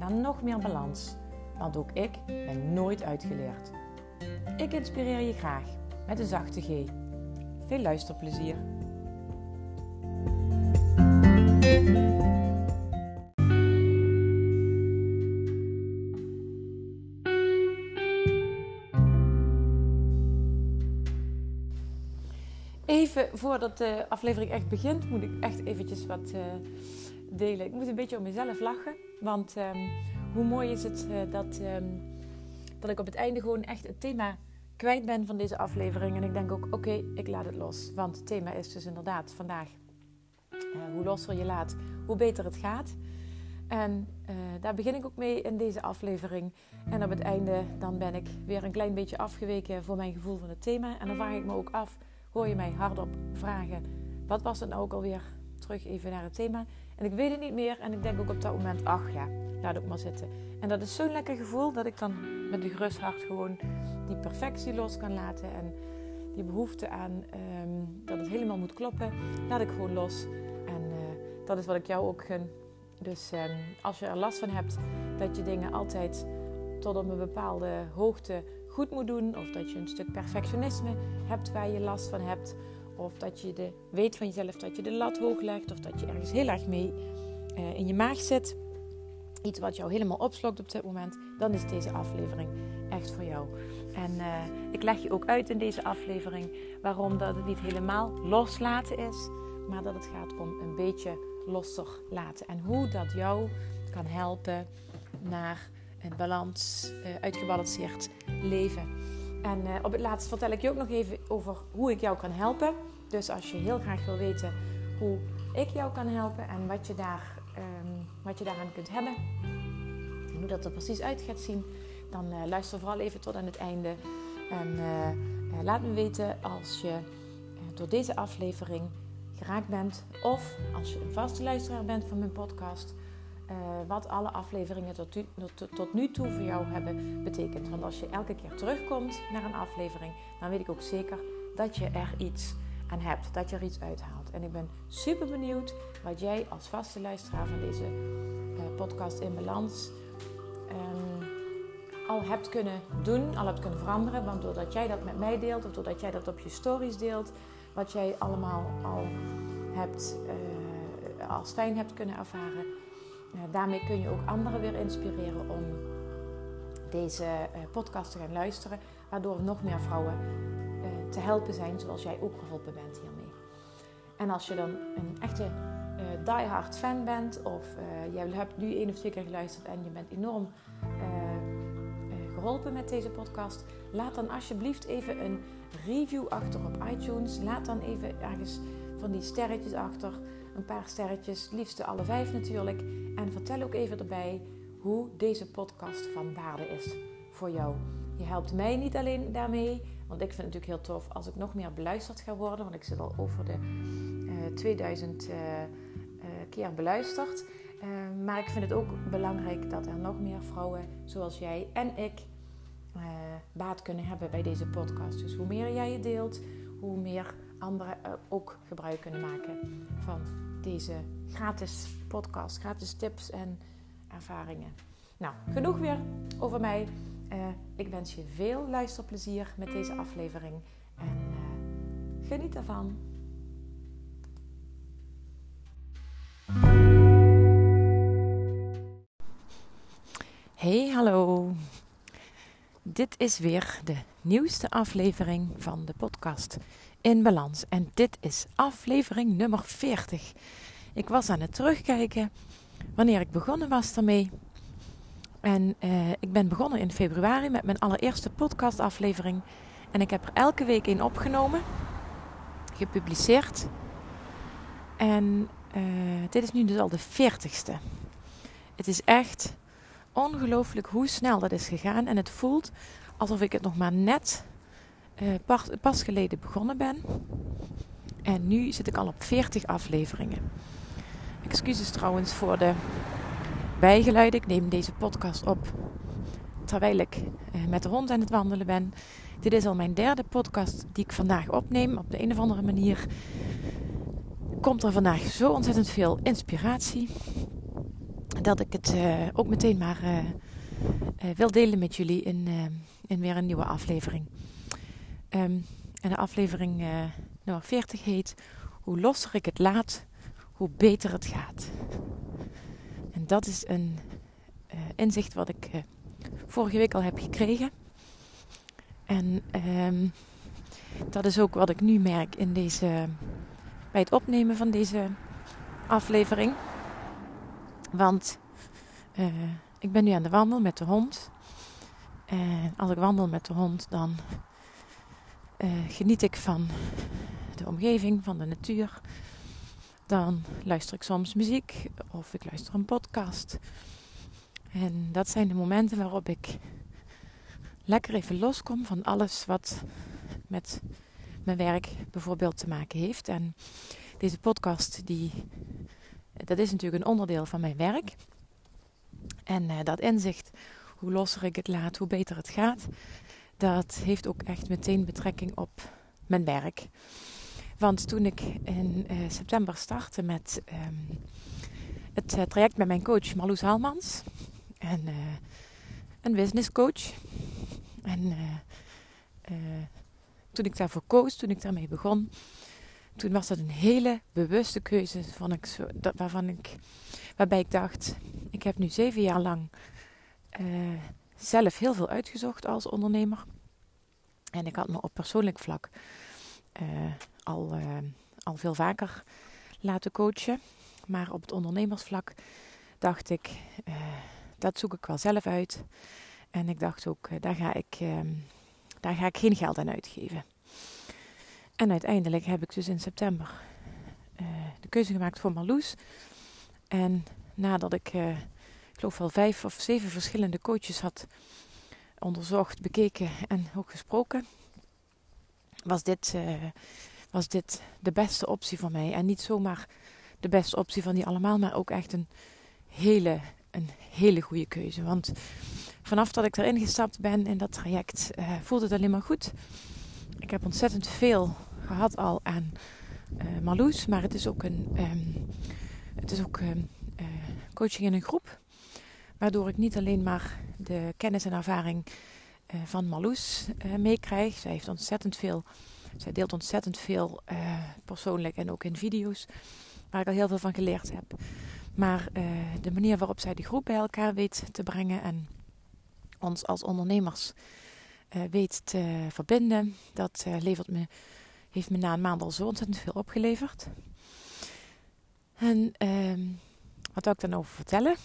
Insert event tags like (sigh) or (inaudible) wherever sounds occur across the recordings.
naar nog meer balans. Want ook ik ben nooit uitgeleerd. Ik inspireer je graag met een zachte G. Veel luisterplezier. Even voordat de aflevering echt begint, moet ik echt eventjes wat uh, Ik moet een beetje om mezelf lachen. Want um, hoe mooi is het uh, dat, um, dat ik op het einde gewoon echt het thema kwijt ben van deze aflevering. En ik denk ook, oké, ik laat het los. Want het thema is dus inderdaad vandaag. Uh, hoe losser je laat, hoe beter het gaat. En uh, daar begin ik ook mee in deze aflevering. En op het einde dan ben ik weer een klein beetje afgeweken voor mijn gevoel van het thema. En dan vraag ik me ook af, hoor je mij hardop vragen... wat was het nou ook alweer? Terug even naar het thema. En ik weet het niet meer. En ik denk ook op dat moment, ach ja, laat ook maar zitten. En dat is zo'n lekker gevoel dat ik dan met een gerust hart gewoon die perfectie los kan laten. En die behoefte aan um, dat het helemaal moet kloppen, laat ik gewoon los. En uh, dat is wat ik jou ook gun. Dus um, als je er last van hebt dat je dingen altijd tot op een bepaalde hoogte goed moet doen. Of dat je een stuk perfectionisme hebt waar je last van hebt. Of dat je de, weet van jezelf dat je de lat hoog legt. Of dat je ergens heel erg mee uh, in je maag zit. Iets wat jou helemaal opslokt op dit moment. Dan is deze aflevering echt voor jou. En uh, ik leg je ook uit in deze aflevering waarom dat het niet helemaal loslaten is. Maar dat het gaat om een beetje losser laten. En hoe dat jou kan helpen naar een balans, uh, uitgebalanceerd leven. En uh, op het laatst vertel ik je ook nog even over hoe ik jou kan helpen. Dus als je heel graag wil weten hoe ik jou kan helpen en wat je, daar, um, wat je daaraan kunt hebben. En hoe dat er precies uit gaat zien. Dan uh, luister vooral even tot aan het einde. En laat me weten als je door deze aflevering geraakt bent. Of als je een vaste luisteraar bent van mijn podcast. Uh, wat alle afleveringen tot, tot, tot, nu toe voor jou hebben betekend. Want als je elke keer terugkomt naar een aflevering, dan weet ik ook zeker dat je er iets aan hebt. Dat je er iets uithaalt. En ik ben super benieuwd wat jij als vaste luisteraar van deze uh, podcast in balans um, al hebt kunnen doen, al hebt kunnen veranderen. Want doordat jij dat met mij deelt, of doordat jij dat op je stories deelt, wat jij allemaal al hebt, uh, als fijn hebt kunnen ervaren. Daarmee kun je ook anderen weer inspireren om deze uh, podcast te gaan luisteren, waardoor nog meer vrouwen te helpen zijn zoals jij ook geholpen bent hiermee. En als je dan een echte diehard fan bent of jij hebt nu één of twee keer geluisterd en je bent enorm geholpen met deze podcast, laat dan alsjeblieft even een review achter op iTunes. Laat dan even ergens van die sterretjes achter. Een paar sterretjes, liefste alle vijf natuurlijk. En vertel ook even erbij hoe deze podcast van waarde is voor jou. Je helpt mij niet alleen daarmee, want ik vind het natuurlijk heel tof als ik nog meer beluisterd ga worden. Want ik zit al over de uh, 2000 uh, uh, keer beluisterd. Maar ik vind het ook belangrijk dat er nog meer vrouwen zoals jij en ik baat kunnen hebben bij deze podcast. Dus hoe meer jij je deelt, hoe meer anderen uh, ook gebruik kunnen maken van deze gratis podcast, gratis tips en ervaringen. Nou, genoeg weer over mij. Uh, ik wens je veel luisterplezier met deze aflevering en geniet ervan. Hey, hallo. Dit is weer de nieuwste aflevering van de podcast In Balans. En dit is aflevering nummer 40. Ik was aan het terugkijken wanneer ik begonnen was daarmee. En uh, ik ben begonnen in februari met mijn allereerste podcastaflevering. En ik heb er elke week een opgenomen, gepubliceerd. En uh, dit is nu dus al de 40ste. Het is echt ongelooflijk hoe snel dat is gegaan. En het voelt alsof ik het nog maar net pas, pas geleden begonnen ben. En nu zit ik al op 40 afleveringen. Excuses trouwens voor de bijgeluiden. Ik neem deze podcast op terwijl ik uh, met de hond aan het wandelen ben. Dit is al mijn derde podcast die ik vandaag opneem. Op de een of andere manier komt er vandaag zo ontzettend veel inspiratie. Dat ik het uh, ook meteen maar wil delen met jullie in, in weer een nieuwe aflevering. Um, en de aflevering nummer 40 heet Hoe losser ik het laat, hoe beter het gaat. En dat is een inzicht wat ik vorige week al heb gekregen. En um, dat is ook wat ik nu merk in deze, bij het opnemen van deze aflevering. Want uh, ik ben nu aan de wandel met de hond. En als ik wandel met de hond, dan uh, geniet ik van de omgeving, van de natuur. Dan luister ik soms muziek of ik luister een podcast. En dat zijn de momenten waarop ik lekker even loskom van alles wat met mijn werk bijvoorbeeld te maken heeft. En deze podcast, die, dat is natuurlijk een onderdeel van mijn werk. En uh, dat inzicht, hoe losser ik het laat, hoe beter het gaat, dat heeft ook echt meteen betrekking op mijn werk. Want toen ik in uh, september startte met um, het uh, traject met mijn coach Marloes Halmans, en, een business coach, en toen ik daarvoor koos, toen ik daarmee begon, toen was dat een hele bewuste keuze van ik waarvan ik, waarbij ik dacht, ik heb nu zeven jaar lang zelf heel veel uitgezocht als ondernemer. En ik had me op persoonlijk vlak al, al veel vaker laten coachen. Maar op het ondernemersvlak dacht ik, dat zoek ik wel zelf uit. En ik dacht ook, eh, daar ga ik, ehm, daar ga ik geen geld aan uitgeven. En uiteindelijk heb ik dus in september de keuze gemaakt voor Marloes. En nadat ik geloof wel vijf of zeven verschillende coaches had onderzocht, bekeken en ook gesproken, was dit, uh, was dit de beste optie voor mij. En niet zomaar de beste optie van die allemaal, maar ook echt een hele, een hele goede keuze. Want vanaf dat ik erin gestapt ben in dat traject, uh, voelt het alleen maar goed. Ik heb ontzettend veel gehad al aan uh, Marloes, maar het is ook een um, het is ook, uh, coaching in een groep. Waardoor ik niet alleen maar de kennis en ervaring van Marloes meekrijg. Zij heeft ontzettend veel, zij deelt ontzettend veel persoonlijk en ook in video's. Waar ik al heel veel van geleerd heb. Maar de manier waarop zij de groep bij elkaar weet te brengen en ons als ondernemers uh, weet te verbinden. Dat uh, levert me, heeft me na een maand al zo ontzettend veel opgeleverd. En uh, wat wil ik dan over vertellen?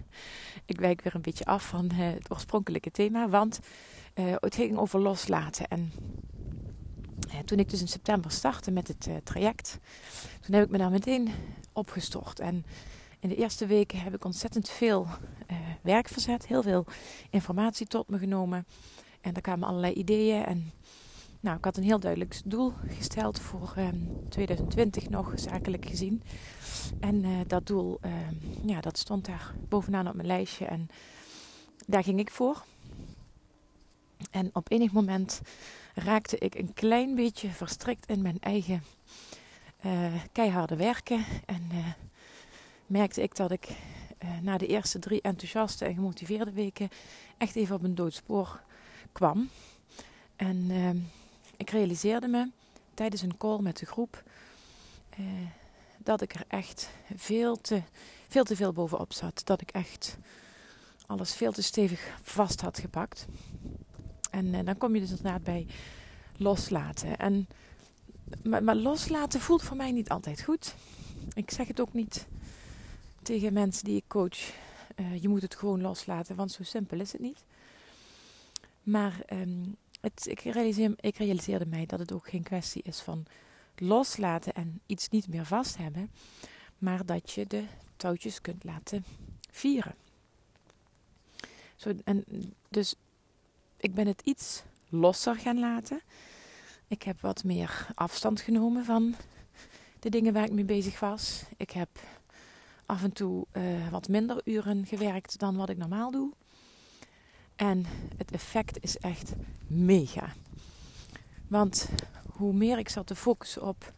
(laughs) ik wijk weer een beetje af van uh, het oorspronkelijke thema, want het ging over loslaten. En toen ik dus in september startte met het traject, toen heb ik me daar meteen opgestort. En in de eerste weken heb ik ontzettend veel werk verzet, heel veel informatie tot me genomen. En er kwamen allerlei ideeën. En nou, ik had een heel duidelijk doel gesteld voor uh, ehm, 2020 nog, zakelijk gezien. En uh, dat doel, ehm, ja, dat stond daar bovenaan op mijn lijstje. En daar ging ik voor. En op enig moment raakte ik een klein beetje verstrikt in mijn eigen uh, keiharde werken. En merkte ik dat ik na de eerste drie enthousiaste en gemotiveerde weken echt even op een doodspoor kwam. En uh, ik realiseerde me tijdens een call met de groep uh, dat ik er echt veel te, veel te veel bovenop zat. Dat ik echt alles veel te stevig vast had gepakt. En dan kom je dus inderdaad bij loslaten. En, maar, loslaten voelt voor mij niet altijd goed. Ik zeg het ook niet tegen mensen die ik coach. Uh, je moet het gewoon loslaten, want zo simpel is het niet. Maar um, ik, ik realiseerde mij dat het ook geen kwestie is van loslaten en iets niet meer vast hebben. Maar dat je de touwtjes kunt laten vieren. Zo, en dus ik ben het iets losser gaan laten. Ik heb wat meer afstand genomen van de dingen waar ik mee bezig was. Ik heb af en toe uh, wat minder uren gewerkt dan wat ik normaal doe. En het effect is echt mega. Want hoe meer ik zat te focussen op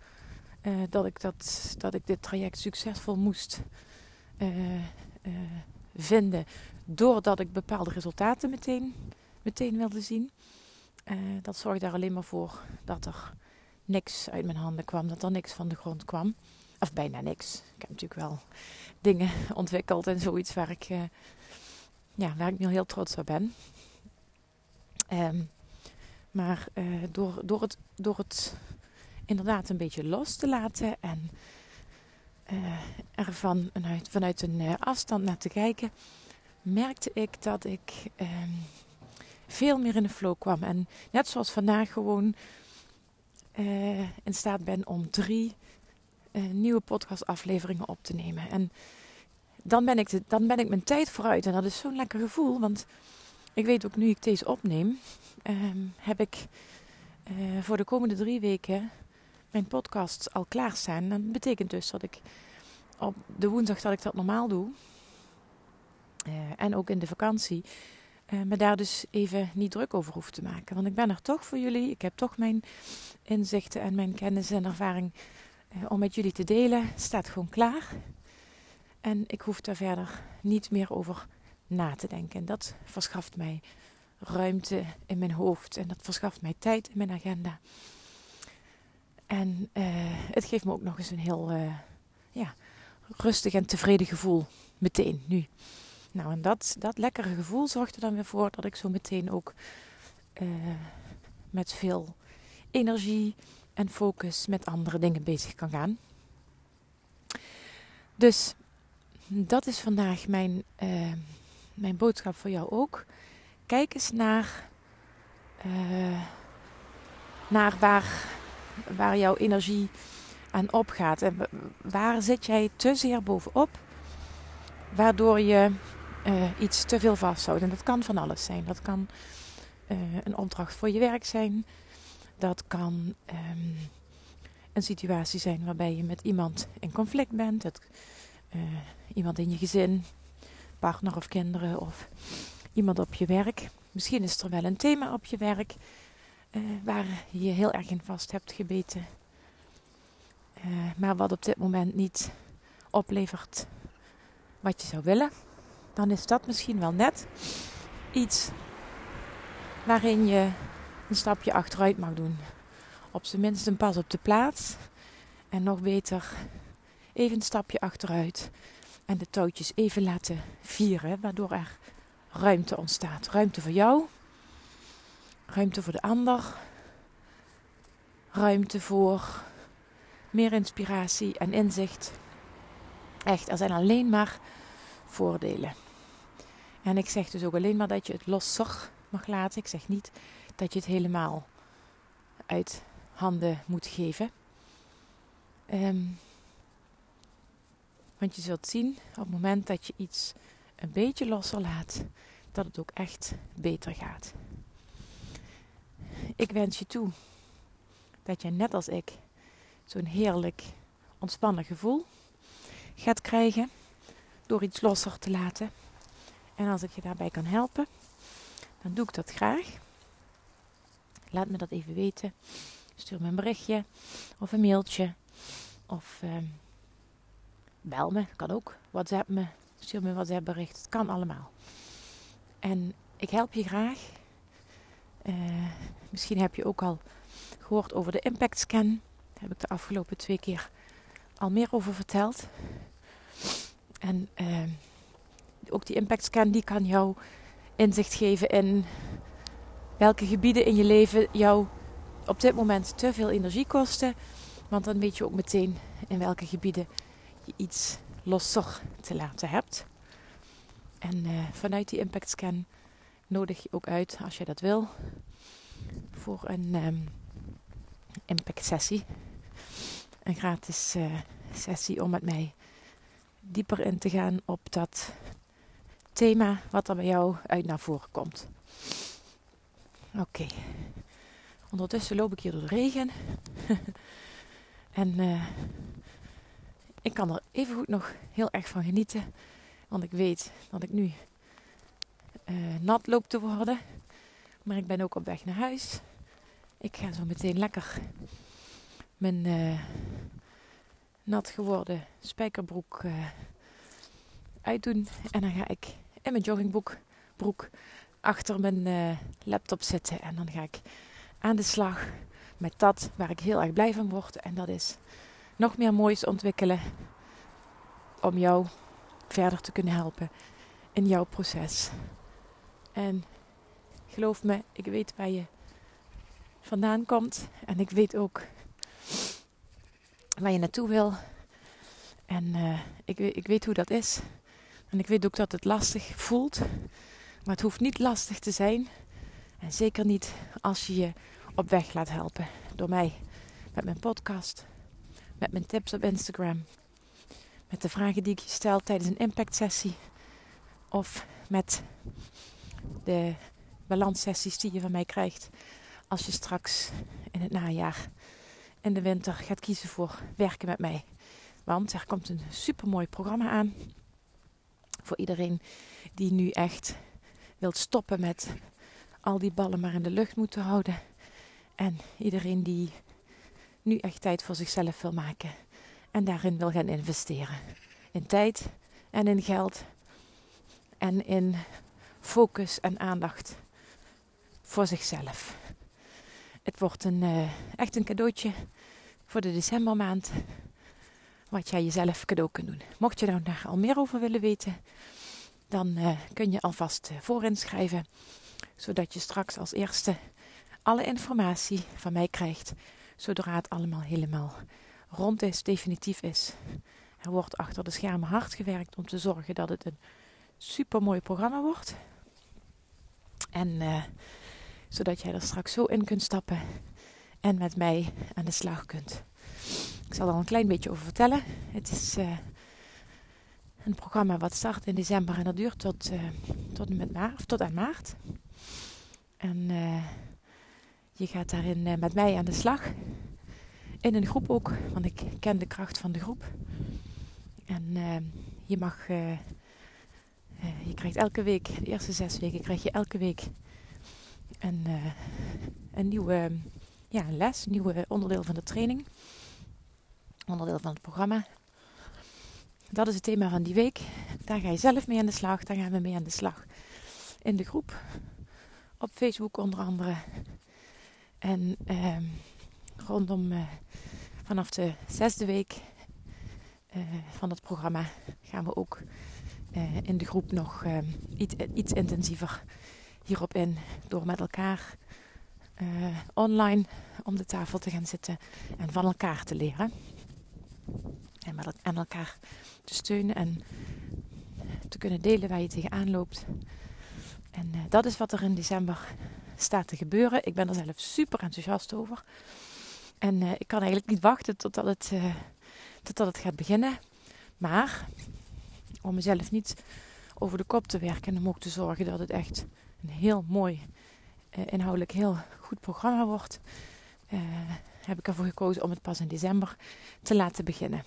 uh, dat, ik dat, dat ik dit traject succesvol moest uh, vinden, doordat ik bepaalde resultaten meteen, meteen wilde zien, dat zorgde er alleen maar voor dat er niks uit mijn handen kwam, dat er niks van de grond kwam. Of bijna niks. Ik heb natuurlijk wel dingen (laughs) ontwikkeld en zoiets waar ik, ja, waar ik nu heel trots op ben. Um, maar uh, door, door, het, door het inderdaad een beetje los te laten en uh, er van, vanuit, vanuit een afstand naar te kijken, merkte ik dat ik um, veel meer in de flow kwam. En net zoals vandaag gewoon in staat ben om drie nieuwe podcastafleveringen op te nemen. En dan ben, ik dan ben ik mijn tijd vooruit. En dat is zo'n lekker gevoel. Want ik weet ook nu ik deze opneem, ehm, heb ik uh, voor de komende drie weken mijn podcasts al klaarstaan. Dat betekent dus dat ik op de woensdag dat ik dat normaal doe, uh, en ook in de vakantie, uh, me daar dus even niet druk over hoef te maken. Want ik ben er toch voor jullie. Ik heb toch mijn inzichten en mijn kennis en ervaring om met jullie te delen. Staat gewoon klaar. En ik hoef daar verder niet meer over na te denken. En dat verschaft mij ruimte in mijn hoofd. En dat verschaft mij tijd in mijn agenda. En uh, het geeft me ook nog eens een heel uh, ja, rustig en tevreden gevoel. Meteen, nu. Nou, en dat, dat lekkere gevoel zorgt er dan weer voor dat ik zo meteen ook uh, met veel energie en focus met andere dingen bezig kan gaan. Dus dat is vandaag mijn, uh, mijn boodschap voor jou ook. Kijk eens naar, uh, naar waar, waar jouw energie aan opgaat. En waar zit jij te zeer bovenop, waardoor je uh, iets te veel vasthoudt. En dat kan van alles zijn. Dat kan een opdracht voor je werk zijn. Dat kan um, een situatie zijn waarbij je met iemand in conflict bent. Uh, iemand in je gezin, partner of kinderen of iemand op je werk. Misschien is er wel een thema op je werk uh, waar je heel erg in vast hebt gebeten. Uh, maar wat op dit moment niet oplevert wat je zou willen. Dan is dat misschien wel net iets waarin je een stapje achteruit mag doen. Op zijn minst een pas op de plaats. En nog beter even een stapje achteruit. En de touwtjes even laten vieren. Waardoor er ruimte ontstaat. Ruimte voor jou. Ruimte voor de ander. Ruimte voor meer inspiratie en inzicht. Echt, er zijn alleen maar voordelen. En ik zeg dus ook alleen maar dat je het losser mag laten. Ik zeg niet dat je het helemaal uit handen moet geven. Um, want je zult zien op het moment dat je iets een beetje losser laat, dat het ook echt beter gaat. Ik wens je toe dat je net als ik zo'n heerlijk ontspannen gevoel gaat krijgen door iets losser te laten. En als ik je daarbij kan helpen, dan doe ik dat graag. Laat me dat even weten. Stuur me een berichtje of een mailtje. Of uh, bel me, kan ook. WhatsApp me, stuur me een WhatsApp bericht. Het kan allemaal. En ik help je graag. Uh, misschien heb je ook al gehoord over de Impact Scan. Daar heb ik de afgelopen twee keer al meer over verteld. En uh, ook die Impact Scan die kan jou inzicht geven in welke gebieden in je leven jou op dit moment te veel energie kosten. Want dan weet je ook meteen in welke gebieden iets losser te laten hebt. En uh, vanuit die impact scan nodig je ook uit, als je dat wil, voor een um, impact sessie. Een gratis uh, sessie om met mij dieper in te gaan op dat thema wat er bij jou uit naar voren komt. Oké. Ondertussen loop ik hier door de regen. (laughs) en uh, ik kan er even goed nog heel erg van genieten. Want ik weet dat ik nu uh, nat loop te worden. Maar ik ben ook op weg naar huis. Ik ga zo meteen lekker mijn uh, nat geworden spijkerbroek uh, uitdoen. En dan ga ik in mijn joggingbroek broek achter mijn laptop zitten. En dan ga ik aan de slag met dat waar ik heel erg blij van word. En dat is nog meer moois ontwikkelen om jou verder te kunnen helpen in jouw proces. En geloof me, ik weet waar je vandaan komt. En ik weet ook waar je naartoe wil. En uh, ik, ik weet hoe dat is. En ik weet ook dat het lastig voelt. Maar het hoeft niet lastig te zijn. En zeker niet als je je op weg laat helpen door mij. Met mijn podcast, met mijn tips op Instagram, met de vragen die ik je stel tijdens een impact sessie of met de balanssessies die je van mij krijgt als je straks in het najaar in de winter gaat kiezen voor werken met mij. Want er komt een supermooi programma aan voor iedereen die nu echt wilt stoppen met al die ballen maar in de lucht moeten houden. En iedereen die nu echt tijd voor zichzelf wil maken en daarin wil gaan investeren. In tijd en in geld en in focus en aandacht voor zichzelf. Het wordt een, uh, echt een cadeautje voor de decembermaand. Wat jij jezelf cadeau kunt doen. Mocht je daar al meer over willen weten, dan uh, kun je alvast uh, voorinschrijven. Zodat je straks als eerste alle informatie van mij krijgt. Zodra het allemaal helemaal rond is, definitief is. Er wordt achter de schermen hard gewerkt om te zorgen dat het een super mooi programma wordt. En uh, zodat jij er straks zo in kunt stappen en met mij aan de slag kunt. Ik zal er een klein beetje over vertellen. Het is uh, een programma wat start in december en dat duurt tot, uh, tot, met maart, tot aan maart. En je gaat daarin met mij aan de slag in een groep ook, want ik ken de kracht van de groep. En uh, je mag, uh, je krijgt elke week, de eerste zes weken krijg je elke week een, een nieuwe ja, les, een nieuwe onderdeel van de training. Onderdeel van het programma. Dat is het thema van die week. Daar ga je zelf mee aan de slag. Daar gaan we mee aan de slag. In de groep. Op Facebook onder andere. En ehm, rondom vanaf de zesde week uh, van het programma gaan we ook uh, in de groep nog uh, iets, iets, intensiever hierop in. Door met elkaar online om de tafel te gaan zitten en van elkaar te leren. En met en elkaar te steunen en te kunnen delen waar je tegenaan loopt. En dat is wat er in december staat te gebeuren. Ik ben er zelf super enthousiast over. En uh, ik kan eigenlijk niet wachten totdat het, uh, totdat het gaat beginnen. Maar om mezelf niet over de kop te werken en om ook te zorgen dat het echt een heel mooi, uh, inhoudelijk heel goed programma wordt, heb ik ervoor gekozen om het pas in december te laten beginnen.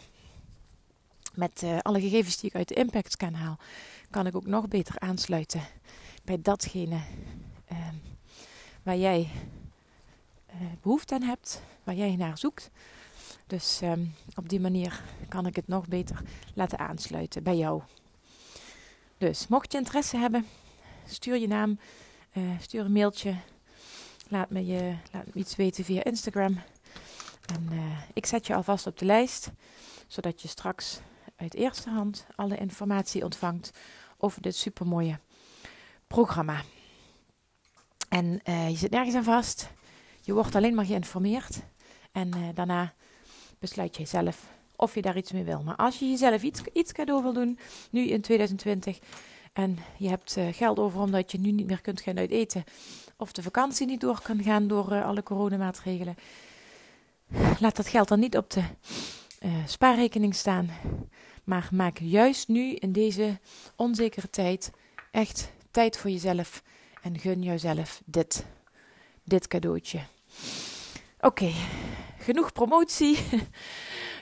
Met alle gegevens die ik uit de Impact Scan haal, kan ik ook nog beter aansluiten bij datgene waar jij behoefte aan hebt waar jij naar zoekt. Dus um, op die manier kan ik het nog beter laten aansluiten bij jou. Dus mocht je interesse hebben, stuur je naam, uh, stuur een mailtje. Laat me, je, laat me iets weten via Instagram. En uh, ik zet je alvast op de lijst, zodat je straks uit eerste hand alle informatie ontvangt over dit supermooie programma. En uh, je zit nergens aan vast. Je wordt alleen maar geïnformeerd. En uh, daarna besluit jij zelf of je daar iets mee wil. Maar als je jezelf iets, iets cadeau wil doen, nu in 2020, en je hebt uh, geld over omdat je nu niet meer kunt gaan uit eten, of de vakantie niet door kan gaan door alle coronamaatregelen, laat dat geld dan niet op de spaarrekening staan. Maar maak juist nu in deze onzekere tijd echt tijd voor jezelf en gun jezelf dit, dit cadeautje. Oké, genoeg promotie. (laughs)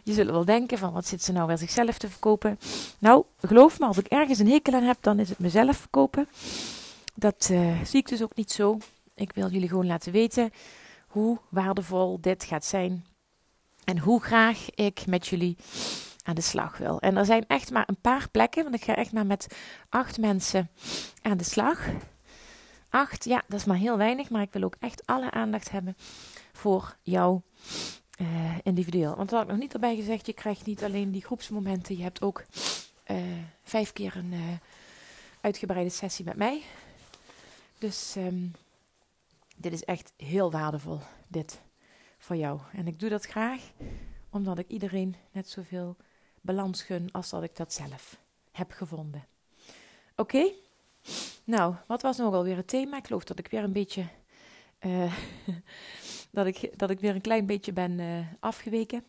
Je zult wel denken van wat zit ze nou weer zichzelf te verkopen. Nou, geloof me, als ik ergens een hekel aan heb, dan is het mezelf verkopen. Dat uh, zie ik dus ook niet zo. Ik wil jullie gewoon laten weten hoe waardevol dit gaat zijn. En hoe graag ik met jullie aan de slag wil. En er zijn echt maar een paar plekken, want ik ga echt maar met acht mensen aan de slag. Acht, ja, dat is maar heel weinig, maar ik wil ook echt alle aandacht hebben voor jou uh, individueel. Want dat had ik nog niet erbij gezegd, je krijgt niet alleen die groepsmomenten, je hebt ook uh, vijf keer een uh, uitgebreide sessie met mij. Dus um, dit is echt heel waardevol, dit voor jou. En ik doe dat graag, omdat ik iedereen net zoveel balans gun als dat ik dat zelf heb gevonden. Oké? Nou, wat was nog alweer het thema? Ik geloof dat ik weer een beetje. Uh, (laughs) dat, ik, dat ik weer een klein beetje ben uh, afgeweken.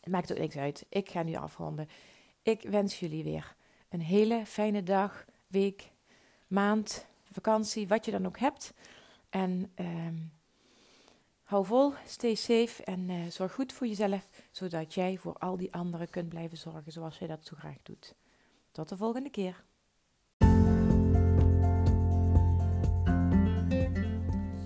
Het maakt ook niks uit. Ik ga nu afronden. Ik wens jullie weer een hele fijne dag, week, maand, vakantie, wat je dan ook hebt. En uh, hou vol, stay safe en uh, zorg goed voor jezelf, zodat jij voor al die anderen kunt blijven zorgen zoals jij dat zo graag doet. Tot de volgende keer.